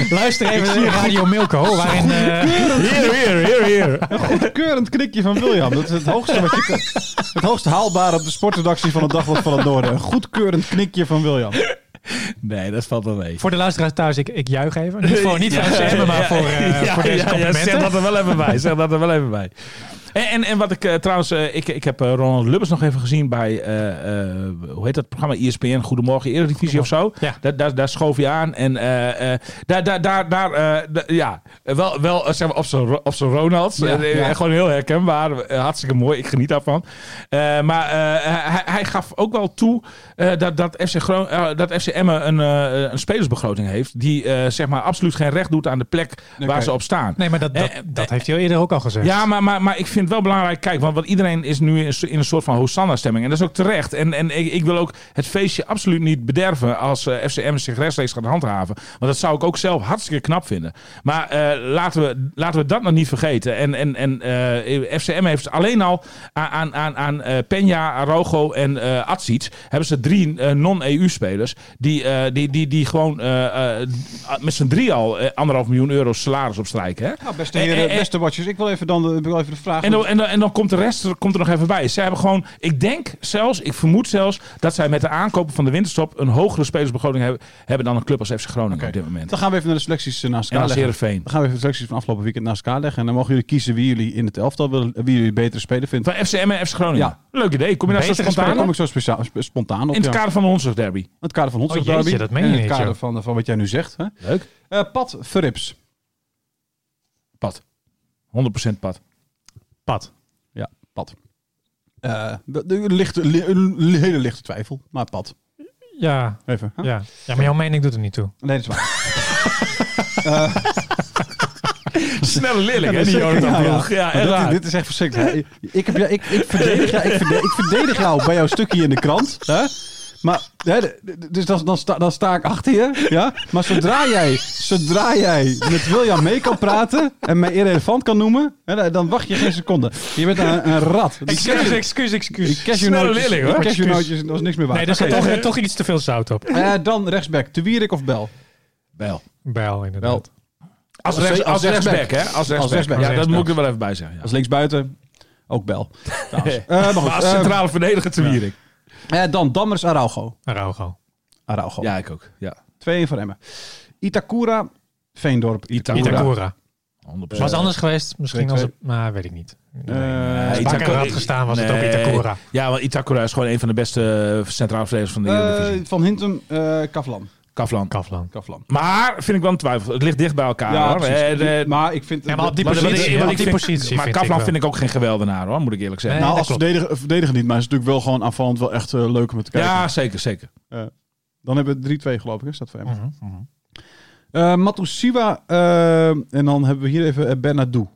Speaker 3: [laughs]
Speaker 2: Luister even naar Radio Milko, waarin... eh,
Speaker 3: Hier, hier, hier, [laughs] hier.
Speaker 1: Keurend knikje van William. Dat is het hoogste, wat je kan, het hoogste haalbare op de sportredactie van het Dagblad van het Noorden. Een goedkeurend knikje van William.
Speaker 3: Nee, dat valt wel mee.
Speaker 2: voor de luisteraars thuis, ik, ik juich even. Niet voor, niet voor maar voor, eh, voor deze complimenten.
Speaker 3: zeg dat er wel even bij. Zeg dat er wel even bij. En, en, en wat ik eh, trouwens, eh, ik, ik heb eh, Ronald Lubbers nog even gezien bij, eh, hoe heet dat programma, ESPN, Goedemorgen Eredivisie of zo.
Speaker 2: Ja.
Speaker 3: Daar, daar, daar schoof hij aan en daar, daar, daar, daar ja, wel, wel zeg maar op zijn op Ronalds.
Speaker 1: Ja, ja.
Speaker 3: Gewoon heel herkenbaar, hartstikke mooi, ik geniet daarvan. Maar hij, hij gaf ook wel toe eh, dat, dat, FC Gro eh, dat FC Emmen een, eh, een spelersbegroting heeft die eh, zeg maar absoluut geen recht doet aan de plek waar ze op staan.
Speaker 2: Nee, maar dat, dat, dat heeft hij al eerder ook al gezegd.
Speaker 3: Ja, maar, maar, maar ik vind het wel belangrijk. Kijk, want, want iedereen is nu in, een soort van Hosanna-stemming. En dat is ook terecht. En, en ik, ik wil ook het feestje absoluut niet bederven als eh, FCM zich rechtstreeks gaat handhaven. Want dat zou ik ook zelf hartstikke knap vinden. Maar eh, laten, we, laten we dat nog niet vergeten. En, en, en eh, FCM heeft alleen al aan, aan, aan, aan eh, Peña, Arogo en eh Atsic... hebben ze drie eh, non-EU-spelers... Die, eh, die, die, die gewoon eh, met z'n drie al anderhalf miljoen euro salaris opstrijken. Hè?
Speaker 1: Nou, beste heren, beste watchers. Ik wil even dan de, ik wil even de vraag...
Speaker 3: En dan, en, dan, en dan komt de rest er, komt er nog even bij. Zij hebben gewoon, ik denk zelfs, ik vermoed zelfs, dat zij met de aankopen van de winterstop een hogere spelersbegroting hebben, hebben dan een club als FC Groningen op dit moment.
Speaker 1: Dan gaan we even naar de selecties naast elkaar leggen. Dan gaan we even de selecties van afgelopen weekend naast elkaar leggen. En dan mogen jullie kiezen wie jullie in het elftal willen, wie jullie betere spelen vinden.
Speaker 3: Van FCM en FC Groningen.
Speaker 1: Ja.
Speaker 3: Leuk idee. Kom je daar zo
Speaker 2: Betere
Speaker 3: spontaan
Speaker 1: kom
Speaker 3: op?
Speaker 1: ik zo speciaal, sp- spontaan op.
Speaker 3: In het
Speaker 1: ja.
Speaker 3: kader van de Hondsdag Derby.
Speaker 1: In het kader van Hondsdag
Speaker 2: Oh, jeetje,
Speaker 1: Derby.
Speaker 2: dat meen
Speaker 1: en
Speaker 2: je
Speaker 1: in het
Speaker 2: niet,
Speaker 1: kader
Speaker 2: joh.
Speaker 1: van, van wat jij nu zegt. Hè?
Speaker 3: Leuk.
Speaker 1: Eh, Pat Verrips.
Speaker 3: Pad. 100% pad.
Speaker 2: Pad.
Speaker 1: Ja, Pat. Eh, de, lichte, li- een hele lichte twijfel, maar Pat.
Speaker 2: Ja,
Speaker 1: Even. hè?
Speaker 2: ja. ja, maar jouw mening doet er niet toe.
Speaker 1: Nee, dat is waar. [laughs]
Speaker 3: Snelle leerling,
Speaker 1: Ja,
Speaker 3: hè,
Speaker 1: dat
Speaker 3: die
Speaker 1: is-
Speaker 3: Jonathan
Speaker 1: ja, ja.
Speaker 3: Ploeg. Ja, echt
Speaker 1: dit,
Speaker 3: waar.
Speaker 1: dit is echt verschrikkelijk. Ik, heb, ja, ik, ik, verdedig jou, ik, verdedig, ik verdedig jou bij jouw stukje in de krant. Hè? Maar, hè, dus dan, dan, sta, dan sta ik achter je, ja. Maar zodra jij, zodra jij met William mee kan praten en mij irrelevant kan noemen, hè, dan- wacht je geen seconde. Je bent een, een rat. Die
Speaker 2: Excuus, excuus,
Speaker 1: cashewnootjes,
Speaker 3: leerling, hoor.
Speaker 1: cashewnootjes, dat is niks meer waard.
Speaker 2: Nee, daar zit
Speaker 1: Oké,
Speaker 2: toch, toch iets te veel zout op.
Speaker 1: eh, dan rechtsback, Te Wierik of Bel?
Speaker 3: Wel.
Speaker 2: Bijl, inderdaad.
Speaker 3: Als,
Speaker 1: Als
Speaker 3: rechts,
Speaker 1: als
Speaker 3: als
Speaker 1: rechtsback.
Speaker 3: rechtsback, hè? Als rechtsback.
Speaker 1: rechtsback.
Speaker 3: Ja, dat moet ik er wel even bij zeggen. Ja.
Speaker 1: Als linksbuiten, ook Bel. [laughs] Eh, maar goed,
Speaker 3: Maar als centrale verdediger te Wierik.
Speaker 1: eh, dan Dammers Araujo.
Speaker 2: Araujo.
Speaker 1: Araujo.
Speaker 3: Ja, ik ook. Ja.
Speaker 1: 2-1 voor Emmen. Itakura, Veendorp.
Speaker 3: Itakura.
Speaker 2: Itakura.
Speaker 3: 100%.
Speaker 2: Was anders geweest, misschien
Speaker 1: Twee,
Speaker 2: als het... Maar weet ik niet. Nee,
Speaker 1: Eh,
Speaker 2: als
Speaker 3: Itakura-
Speaker 2: had gestaan, was het ook. Itakura.
Speaker 3: Ja, want Itakura is gewoon een van de beste centrale verdedigers van de Eredivisie.
Speaker 1: Van Hintem, eh Kavlan.
Speaker 3: Kavlan.
Speaker 2: Kavlan.
Speaker 1: Kavlan.
Speaker 3: Maar vind ik wel een twijfel. Het ligt dicht bij elkaar
Speaker 1: Ja,
Speaker 3: hoor.
Speaker 1: precies.
Speaker 3: Eh, de-
Speaker 1: maar ik vind...
Speaker 2: Ja, maar op die
Speaker 3: maar ik-
Speaker 2: positie, op
Speaker 3: ik
Speaker 2: die positie
Speaker 3: Maar
Speaker 2: vind
Speaker 3: Kavlan
Speaker 2: ik
Speaker 3: vind ik ook geen geweldenaar hoor, moet ik eerlijk zeggen.
Speaker 2: Nee.
Speaker 1: nou, als verdediger, verdediger niet, maar is natuurlijk wel gewoon aanvallend wel echt eh, leuk om te kijken.
Speaker 3: ja, zeker, zeker. Mhm,
Speaker 1: Dan hebben we 3-2 geloof ik, is dat voor hem.
Speaker 2: Mhm, mhm.
Speaker 1: Eh Matusiwa eh, en dan hebben we hier even uh, Bernardo.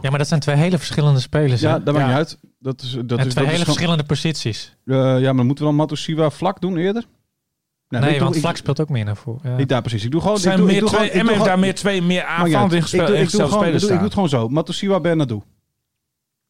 Speaker 2: Ja, maar dat zijn twee hele verschillende spelers.
Speaker 1: Ja,
Speaker 2: hè?
Speaker 1: dat maakt
Speaker 3: Ja.
Speaker 1: niet uit. Dat is, dat
Speaker 2: en
Speaker 1: is,
Speaker 2: twee
Speaker 1: dat is
Speaker 2: hele
Speaker 1: gewoon-
Speaker 2: verschillende posities.
Speaker 1: Eh, ja, maar dan moeten we dan Matusiwa vlak doen eerder?
Speaker 2: Nee,
Speaker 1: ik doe-
Speaker 2: want
Speaker 1: ik-
Speaker 2: Vlak speelt ook meer naar voren. Ja.
Speaker 1: Ik, daar precies. Ik doe gewoon...
Speaker 3: Er zijn
Speaker 1: ik doe,
Speaker 3: meer
Speaker 1: ik doe
Speaker 3: twee,
Speaker 1: gewoon, ik
Speaker 3: en
Speaker 1: doe
Speaker 3: heeft daar meer twee meer aanvallend.
Speaker 1: Ik doe- ik doe het gewoon zo. Matusiwa Bernardo.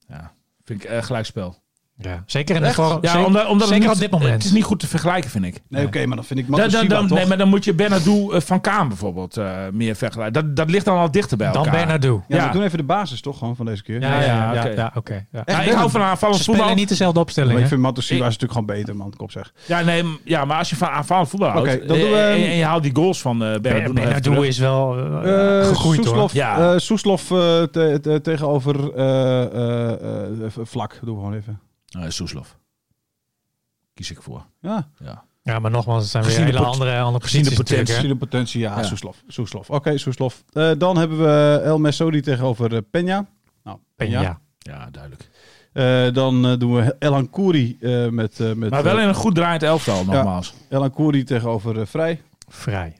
Speaker 3: Ja, vind ik eh, gelijkspel.
Speaker 2: Ja. Zeker in de
Speaker 1: Echt?
Speaker 2: vorm.
Speaker 3: Ja,
Speaker 2: zeker,
Speaker 3: omdat, omdat het
Speaker 2: zeker
Speaker 3: niet-
Speaker 2: op dit moment.
Speaker 3: Het is niet goed te vergelijken, vind ik.
Speaker 1: Nee, oké, maar dan vind ik
Speaker 3: Dan, dan, dan,
Speaker 1: toch?
Speaker 3: nee, maar dan moet je Bernardo eh, van Kaan bijvoorbeeld eh, meer vergelijken. Dat, dat ligt dan al dichter bij
Speaker 2: Dan
Speaker 3: elkaar.
Speaker 2: Bernardo.
Speaker 1: Ja,
Speaker 3: Ja.
Speaker 1: we doen even de basis toch gewoon van deze keer.
Speaker 2: Ja, ja, ja.
Speaker 3: Oké.
Speaker 2: ja, oké, ja.
Speaker 3: Ja, ik hou van aanvallend voetbal.
Speaker 2: spelen niet dezelfde opstelling.
Speaker 1: Maar ik vind Matusiwa
Speaker 3: Ik-
Speaker 1: is natuurlijk gewoon beter, man. Kop zeg.
Speaker 3: Ja, nee, ja, maar als je van aanvallend voetbal houdt
Speaker 1: Oké, dan
Speaker 3: eh,
Speaker 1: doen we-
Speaker 3: en, en je haalt die goals van eh Bernardo
Speaker 2: is wel gegroeid hoor.
Speaker 1: Soeslof,
Speaker 3: Ja.
Speaker 1: eh, eh, tegenover eh, eh, eh, vlak. Doen we gewoon even.
Speaker 3: Eh, Soeslof. Kies ik voor.
Speaker 1: Ja,
Speaker 3: Ja.
Speaker 2: Ja, maar nogmaals, het zijn weer
Speaker 3: Gezien de
Speaker 2: hele
Speaker 3: pot-
Speaker 2: andere, andere
Speaker 3: gezien de potentie.
Speaker 1: zie de potentie. Ja,
Speaker 3: Ja.
Speaker 1: Soeslof. Soeslof. Oké, Soeslof. Eh, dan hebben we El Mesodi tegenover eh, Peña. Nou. Peña.
Speaker 2: Ja.
Speaker 3: ja, duidelijk.
Speaker 1: Eh, dan doen we El Ankouri eh, met, eh, met
Speaker 3: Maar wel in een goed draaiend elftal, nogmaals.
Speaker 1: El Ankouri tegenover Vrij.
Speaker 2: Vrij.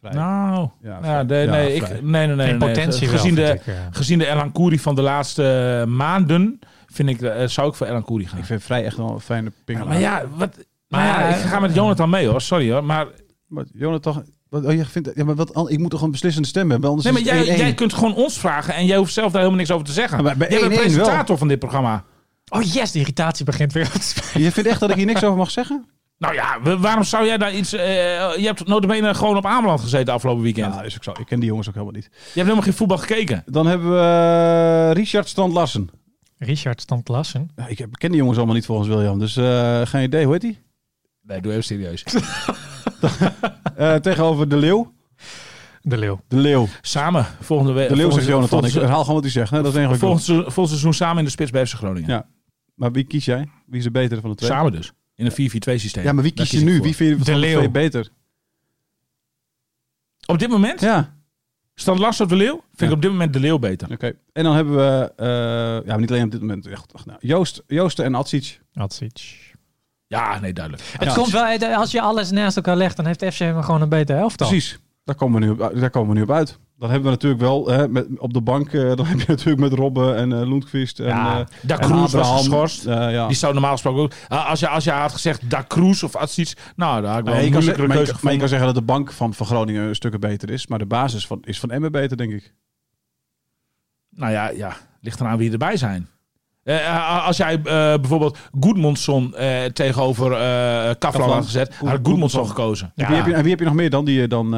Speaker 1: Vrij.
Speaker 3: Nou,
Speaker 1: Ja,
Speaker 3: ja, nee,
Speaker 1: Ja,
Speaker 3: nee, ik, nee, nee, nee.
Speaker 2: Geen
Speaker 3: nee.
Speaker 2: potentie
Speaker 3: gezien
Speaker 2: wel,
Speaker 3: de,
Speaker 2: ik, ja.
Speaker 3: gezien de Elan Kouri van de laatste maanden, vind ik, eh, zou ik voor Elan Kouri gaan.
Speaker 1: Ik vind Vrij echt wel een fijne
Speaker 3: Ja,
Speaker 1: pingelaar.
Speaker 3: maar ja, wat, maar
Speaker 2: Maar
Speaker 3: ja, ik ga met Jonathan mee hoor, sorry hoor. Maar,
Speaker 1: Maar Jonathan, wat, oh, je vindt, ja, maar wat, ik moet toch een beslissende stem hebben? Anders
Speaker 3: nee, maar jij,
Speaker 1: het 1-1.
Speaker 3: jij kunt gewoon ons vragen en jij hoeft zelf daar helemaal niks over te zeggen.
Speaker 1: Maar bij
Speaker 3: jij bent
Speaker 1: 1-1
Speaker 3: presentator van dit programma.
Speaker 2: Oh yes, de irritatie begint weer te spelen.
Speaker 1: Je vindt echt dat ik hier niks over mag zeggen?
Speaker 3: Nou ja, waarom zou jij daar iets... eh, je hebt notabene gewoon op Ameland gezeten afgelopen weekend.
Speaker 1: Ja, is ook zo. Ik ken die jongens ook helemaal niet.
Speaker 3: Je hebt helemaal geen voetbal gekeken.
Speaker 1: Dan hebben we eh, Richard Strand Larsen.
Speaker 2: Richard Stamplassen.
Speaker 1: Ja, ik ken die jongens allemaal niet volgens William. Dus eh, geen idee. Hoe heet die?
Speaker 3: Nee, doe even serieus. [laughs] [laughs]
Speaker 1: Eh, tegenover De Leeuw.
Speaker 2: De Leeuw.
Speaker 1: De Leeuw.
Speaker 3: samen, volgende week.
Speaker 1: De Leeuw zegt Jonathan. Ik
Speaker 3: Volgend,
Speaker 1: herhaal gewoon wat hij zegt. Hè? Dat is eigenlijk
Speaker 3: volgend, se- volgend seizoen samen in de spits bij FC Groningen.
Speaker 1: Ja. Maar wie kies jij? Wie is de betere van de twee?
Speaker 3: Samen dus. In een 4-4-2 systeem.
Speaker 1: Ja, maar wie
Speaker 3: Daar
Speaker 1: kies je nu?
Speaker 3: voor.
Speaker 1: Wie vind je
Speaker 2: De
Speaker 1: van de
Speaker 2: Leeuw.
Speaker 1: twee beter?
Speaker 3: Op dit moment?
Speaker 1: Ja,
Speaker 3: Stan Lars of de Leeuw? Vind
Speaker 1: Ja.
Speaker 3: ik op dit moment de Leeuw beter.
Speaker 1: oké. En dan hebben we, eh, ja, maar niet alleen op dit moment. Echt, ach, nou, Joost, Joosten en Atsic.
Speaker 2: Atsic.
Speaker 3: Ja, nee, duidelijk.
Speaker 2: Het komt wel, als je alles naast elkaar legt, dan heeft FCM gewoon een beter elftal.
Speaker 1: Precies. Daar komen, we nu op, daar komen we nu op uit. Dan hebben we natuurlijk wel hè, met, op de bank. eh, [laughs] dan heb je natuurlijk met Robben en eh Lundqvist. En,
Speaker 2: Ja,
Speaker 3: Da
Speaker 1: en
Speaker 3: Cruz was
Speaker 1: Abraham.
Speaker 3: geschorst.
Speaker 1: Ja.
Speaker 3: Die zou normaal gesproken ook... Ah, als, je, als je had gezegd Da Cruz of Atsic... Nou, daar had ik wel een moeilijkere
Speaker 1: maar, je, kan- maar je
Speaker 3: gevonden.
Speaker 1: kan zeggen dat de bank van, van Groningen een stukken beter is. Maar de basis van, is van Emmen beter, denk ik.
Speaker 3: Nou ja, ja, ligt eraan wie erbij zijn. Eh, eh, als jij eh, bijvoorbeeld Goedmondson tegenover Kavlan. had gezet, had ik Goedmondson gekozen.
Speaker 1: En, wie heb je, en wie heb je nog meer dan? Die je dan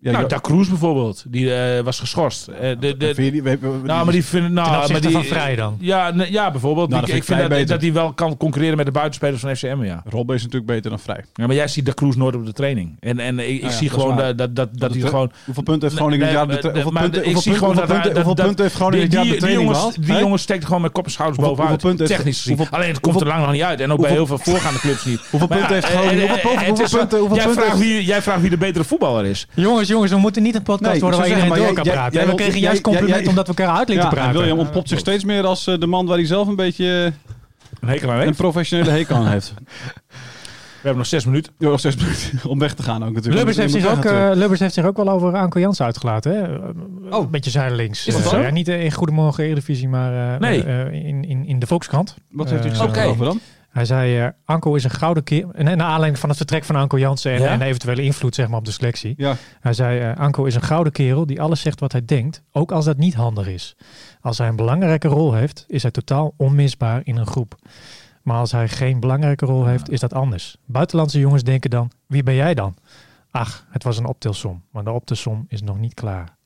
Speaker 1: ja,
Speaker 3: nou, Da Cruz bijvoorbeeld, die was geschorst. De, de,
Speaker 1: die-
Speaker 3: nou, maar die vinden... Nou, maar die,
Speaker 2: van Vrij dan.
Speaker 3: Ja, ja bijvoorbeeld.
Speaker 1: Nou,
Speaker 3: Die- ik
Speaker 1: vind
Speaker 3: dat, dat hij wel kan concurreren met de buitenspelers van FCM, ja.
Speaker 1: Robben is natuurlijk beter dan Vrij.
Speaker 3: ja. Maar jij ziet Da Cruz nooit op de training. En, en ik, zie gewoon dat, dat, dat, hij gewoon...
Speaker 1: Hoeveel punten heeft Groningen dit jaar? Hoeveel punten, heeft Groningen dit
Speaker 3: Die,
Speaker 1: jaar de training
Speaker 3: die jongens steekt gewoon met kop en schouders
Speaker 1: Hoeveel- hoeveel punten
Speaker 3: technisch gezien.
Speaker 1: hoeveel-
Speaker 3: Alleen het komt er lang nog niet uit. En ook bij heel veel voorgaande clubs niet. [laughs]
Speaker 1: Hoeveel punten heeft Groningen? Hoeveel- punten-
Speaker 3: jij
Speaker 1: punten
Speaker 3: vraagt wie- Jij vraagt wie de betere voetballer is.
Speaker 2: Jongens, jongens, we moeten niet een podcast
Speaker 1: Nee,
Speaker 2: worden waar iedereen door kan praten.
Speaker 1: jij-
Speaker 2: we kregen juist
Speaker 1: jij-
Speaker 2: compliment
Speaker 1: jij-
Speaker 2: omdat we elkaar uit lieten praten.
Speaker 1: William ontpopt zich steeds meer als eh, de man waar hij zelf een beetje
Speaker 3: Een hekel aan
Speaker 1: een professionele hekel aan heeft. [laughs]
Speaker 3: We hebben nog zes minuten.
Speaker 1: Ja, nog steeds minuten [laughs] om weg te gaan ook natuurlijk.
Speaker 2: Lubbers heeft, zich ook, eh,
Speaker 1: natuurlijk.
Speaker 2: Lubbers heeft zich ook wel over Anko Jans uitgelaten. Hè? Eh,
Speaker 1: Oh.
Speaker 2: Een beetje zijdelings.
Speaker 1: Is dat
Speaker 2: Eh, ja, niet eh, in Goedemorgen Eredivisie, maar eh,
Speaker 3: Nee.
Speaker 2: eh, in, in, in de Volkskrant.
Speaker 1: Wat heeft
Speaker 2: eh,
Speaker 1: gezegd over dan?
Speaker 2: Hij zei, eh, Anko is een gouden kerel. En naar aanleiding van het vertrek van Anko Jansen en,
Speaker 3: Ja?
Speaker 2: en eventuele invloed zeg maar, op de selectie.
Speaker 1: Ja.
Speaker 2: Hij zei, eh, Anko is een gouden kerel die alles zegt wat hij denkt, ook als dat niet handig is. Als hij een belangrijke rol heeft, is hij totaal onmisbaar in een groep. Maar als hij geen belangrijke rol heeft, is dat anders. Buitenlandse jongens denken dan, wie ben jij dan? Ach, het was een optelsom, maar de optelsom is nog niet klaar.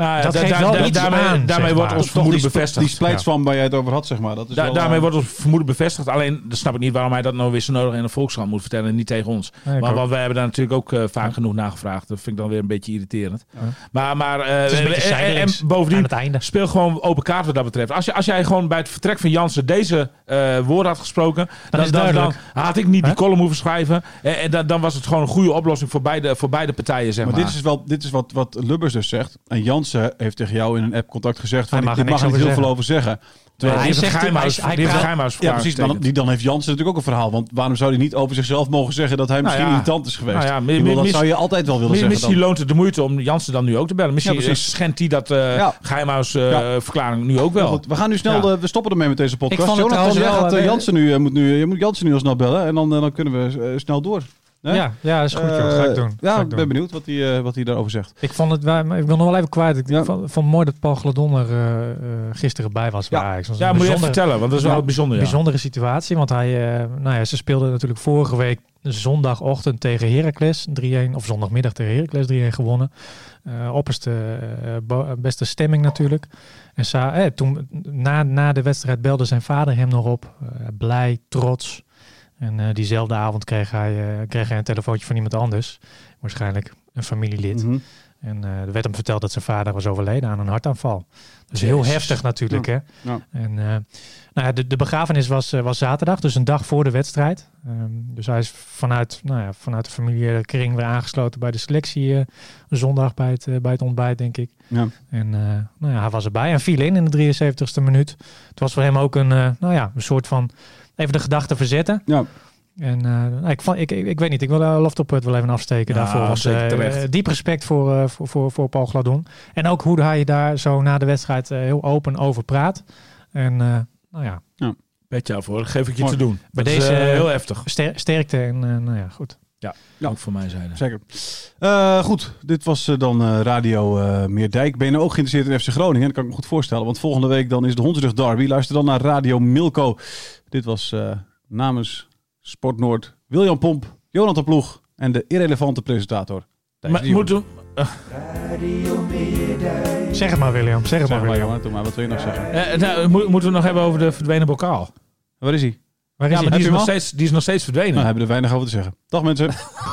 Speaker 3: Nou,
Speaker 2: Dat
Speaker 3: da-
Speaker 2: geeft
Speaker 3: da-
Speaker 2: wel
Speaker 3: da-
Speaker 2: iets
Speaker 3: daarmee
Speaker 2: aan,
Speaker 3: daarmee wordt ons vermoeden
Speaker 1: die,
Speaker 3: bevestigd.
Speaker 1: Die splijtswam waar jij het over had, zeg maar. Dat is wel,
Speaker 3: daarmee
Speaker 1: eh,
Speaker 3: wordt ons vermoeden bevestigd. Alleen dan snap ik niet waarom hij dat nou weer zo nodig in de Volkskrant moet vertellen en niet tegen ons.
Speaker 2: Nee,
Speaker 3: Maar, want wij hebben daar natuurlijk ook eh, vaak genoeg nagevraagd. Dat vind ik dan weer een beetje irriterend. Maar, maar eh, en- bovendien speel gewoon open kaart wat dat betreft. Als, je, als jij gewoon bij het vertrek van Jansen deze eh woorden had gesproken, dan, had ik niet die column hoeven schrijven. En, en dan, dan was het gewoon een goede oplossing voor beide, voor beide partijen, zeg
Speaker 1: Maar
Speaker 3: maar.
Speaker 1: dit is, wel, dit is wat, wat Lubbers dus zegt. En Jansen heeft tegen jou in een app contact gezegd van
Speaker 2: Hij mag
Speaker 1: dit
Speaker 2: er
Speaker 1: mag er niet heel veel over zeggen. Terwijl
Speaker 2: hij
Speaker 3: een
Speaker 2: zegt-
Speaker 3: geheimhuis-
Speaker 2: hij- hij
Speaker 3: die heeft een
Speaker 2: praat-
Speaker 3: geheimhuis
Speaker 1: ja, precies. Maar dan, die, dan heeft Jansen natuurlijk ook een verhaal. Want waarom zou hij niet over zichzelf mogen zeggen dat hij misschien
Speaker 3: Nou ja.
Speaker 1: irritant is geweest?
Speaker 3: Nou ja,
Speaker 1: Ik
Speaker 3: mi-
Speaker 1: bedoel,
Speaker 3: mi-
Speaker 1: dat
Speaker 3: mis-
Speaker 1: zou je altijd wel willen
Speaker 3: Mi-
Speaker 1: zeggen.
Speaker 3: Misschien
Speaker 1: dan.
Speaker 3: loont het de moeite om Jansen dan nu ook te bellen. Misschien
Speaker 1: Ja,
Speaker 3: eh, schendt hij dat eh
Speaker 1: Ja.
Speaker 3: geheimhuisverklaring nu ook wel.
Speaker 1: goed, we gaan nu snel,
Speaker 3: Ja.
Speaker 1: eh, we stoppen ermee met deze podcast.
Speaker 2: Ik vond het
Speaker 1: Jonathan,
Speaker 2: wel,
Speaker 1: gaat, eh,
Speaker 2: eh,
Speaker 1: Jansen nu, eh, moet nu, je moet Jansen nu al snel bellen. En dan, eh, dan kunnen we eh, snel door.
Speaker 2: Ja, ja, dat is goed. joh. Dat ga ik
Speaker 1: Eh,
Speaker 2: doen.
Speaker 1: Ja, ik
Speaker 2: doen.
Speaker 1: ben benieuwd wat hij, eh, wat hij daarover zegt.
Speaker 2: Ik vond het, ik wil nog wel even kwijt. Ik
Speaker 1: Ja.
Speaker 2: vond, vond het mooi dat Paul Gladon er eh, eh, gisteren bij was bij
Speaker 1: Ja.
Speaker 2: Ajax. Dat was
Speaker 3: Ja,
Speaker 2: een
Speaker 3: moet je even vertellen, want dat is wel
Speaker 2: Ja,
Speaker 3: bijzonder. Ja.
Speaker 2: bijzondere situatie. Want hij, eh, nou ja, ze speelden natuurlijk vorige week zondagochtend tegen Heracles 3-1. Of zondagmiddag tegen Heracles 3-1 gewonnen. Eh opperste, beste stemming natuurlijk. En sa eh, toen, na, na de wedstrijd belde zijn vader hem nog op. Eh, blij, trots. En eh, diezelfde avond kreeg hij, eh, kreeg hij een telefoontje van iemand anders. Waarschijnlijk een familielid.
Speaker 1: Mhm.
Speaker 2: En eh, er werd hem verteld dat zijn vader was overleden aan een hartaanval. Dus heel heftig natuurlijk. Hè?
Speaker 1: Ja.
Speaker 2: En, nou ja, de, de begrafenis was, was zaterdag, dus een dag voor de wedstrijd. Ehm, dus hij is vanuit, nou ja, vanuit de familie kring weer aangesloten bij de selectie. zondag bij het, bij het ontbijt, denk ik.
Speaker 1: Ja.
Speaker 2: En nou ja, hij was erbij en viel in in de 73ste minuut. Het was voor hem ook een, nou ja, een soort van even de gedachten verzetten.
Speaker 1: Ja.
Speaker 2: En eh, ik, vond, ik, ik, ik weet niet, ik wil uh, Loft op het wel even afsteken
Speaker 3: Ja,
Speaker 2: daarvoor. Want, eh, diep respect voor, eh, voor, voor, voor Paul Gladon. En ook hoe hij daar zo na de wedstrijd heel open over praat. En eh, nou ja,
Speaker 3: Petje af hoor, geef ik je
Speaker 1: Mooi.
Speaker 3: te doen.
Speaker 2: Bij
Speaker 3: Dat
Speaker 2: deze,
Speaker 3: heel heftig.
Speaker 2: ster- sterkte en nou ja, goed.
Speaker 3: Ja,
Speaker 1: Ja.
Speaker 3: ook voor mij zijde.
Speaker 1: Zeker. Eh, goed, dit was eh, dan eh, Radio eh, Meerdijk. Ben je nou ook geïnteresseerd in FC Groningen? Dat kan ik me goed voorstellen. Want volgende week dan is de Hondsrug Derby. Luister dan naar Radio Milko. Dit was eh, namens Sport Noord William Pomp, Jonathan Ploeg en de irrelevante presentator.
Speaker 3: Maar moeten
Speaker 4: Radio Meerdijk.
Speaker 2: Zeg het maar William, zeg het
Speaker 1: Zeg
Speaker 2: maar William.
Speaker 1: jongen, doe maar. Wat wil je nog zeggen?
Speaker 3: eh, nou, mo- moeten we nog hebben over de verdwenen bokaal?
Speaker 1: Waar is hij?
Speaker 2: Waar is
Speaker 3: Ja, maar die is, nog steeds, die is nog steeds verdwenen.
Speaker 1: Nou, hebben we er weinig over te zeggen. Dag mensen. [laughs]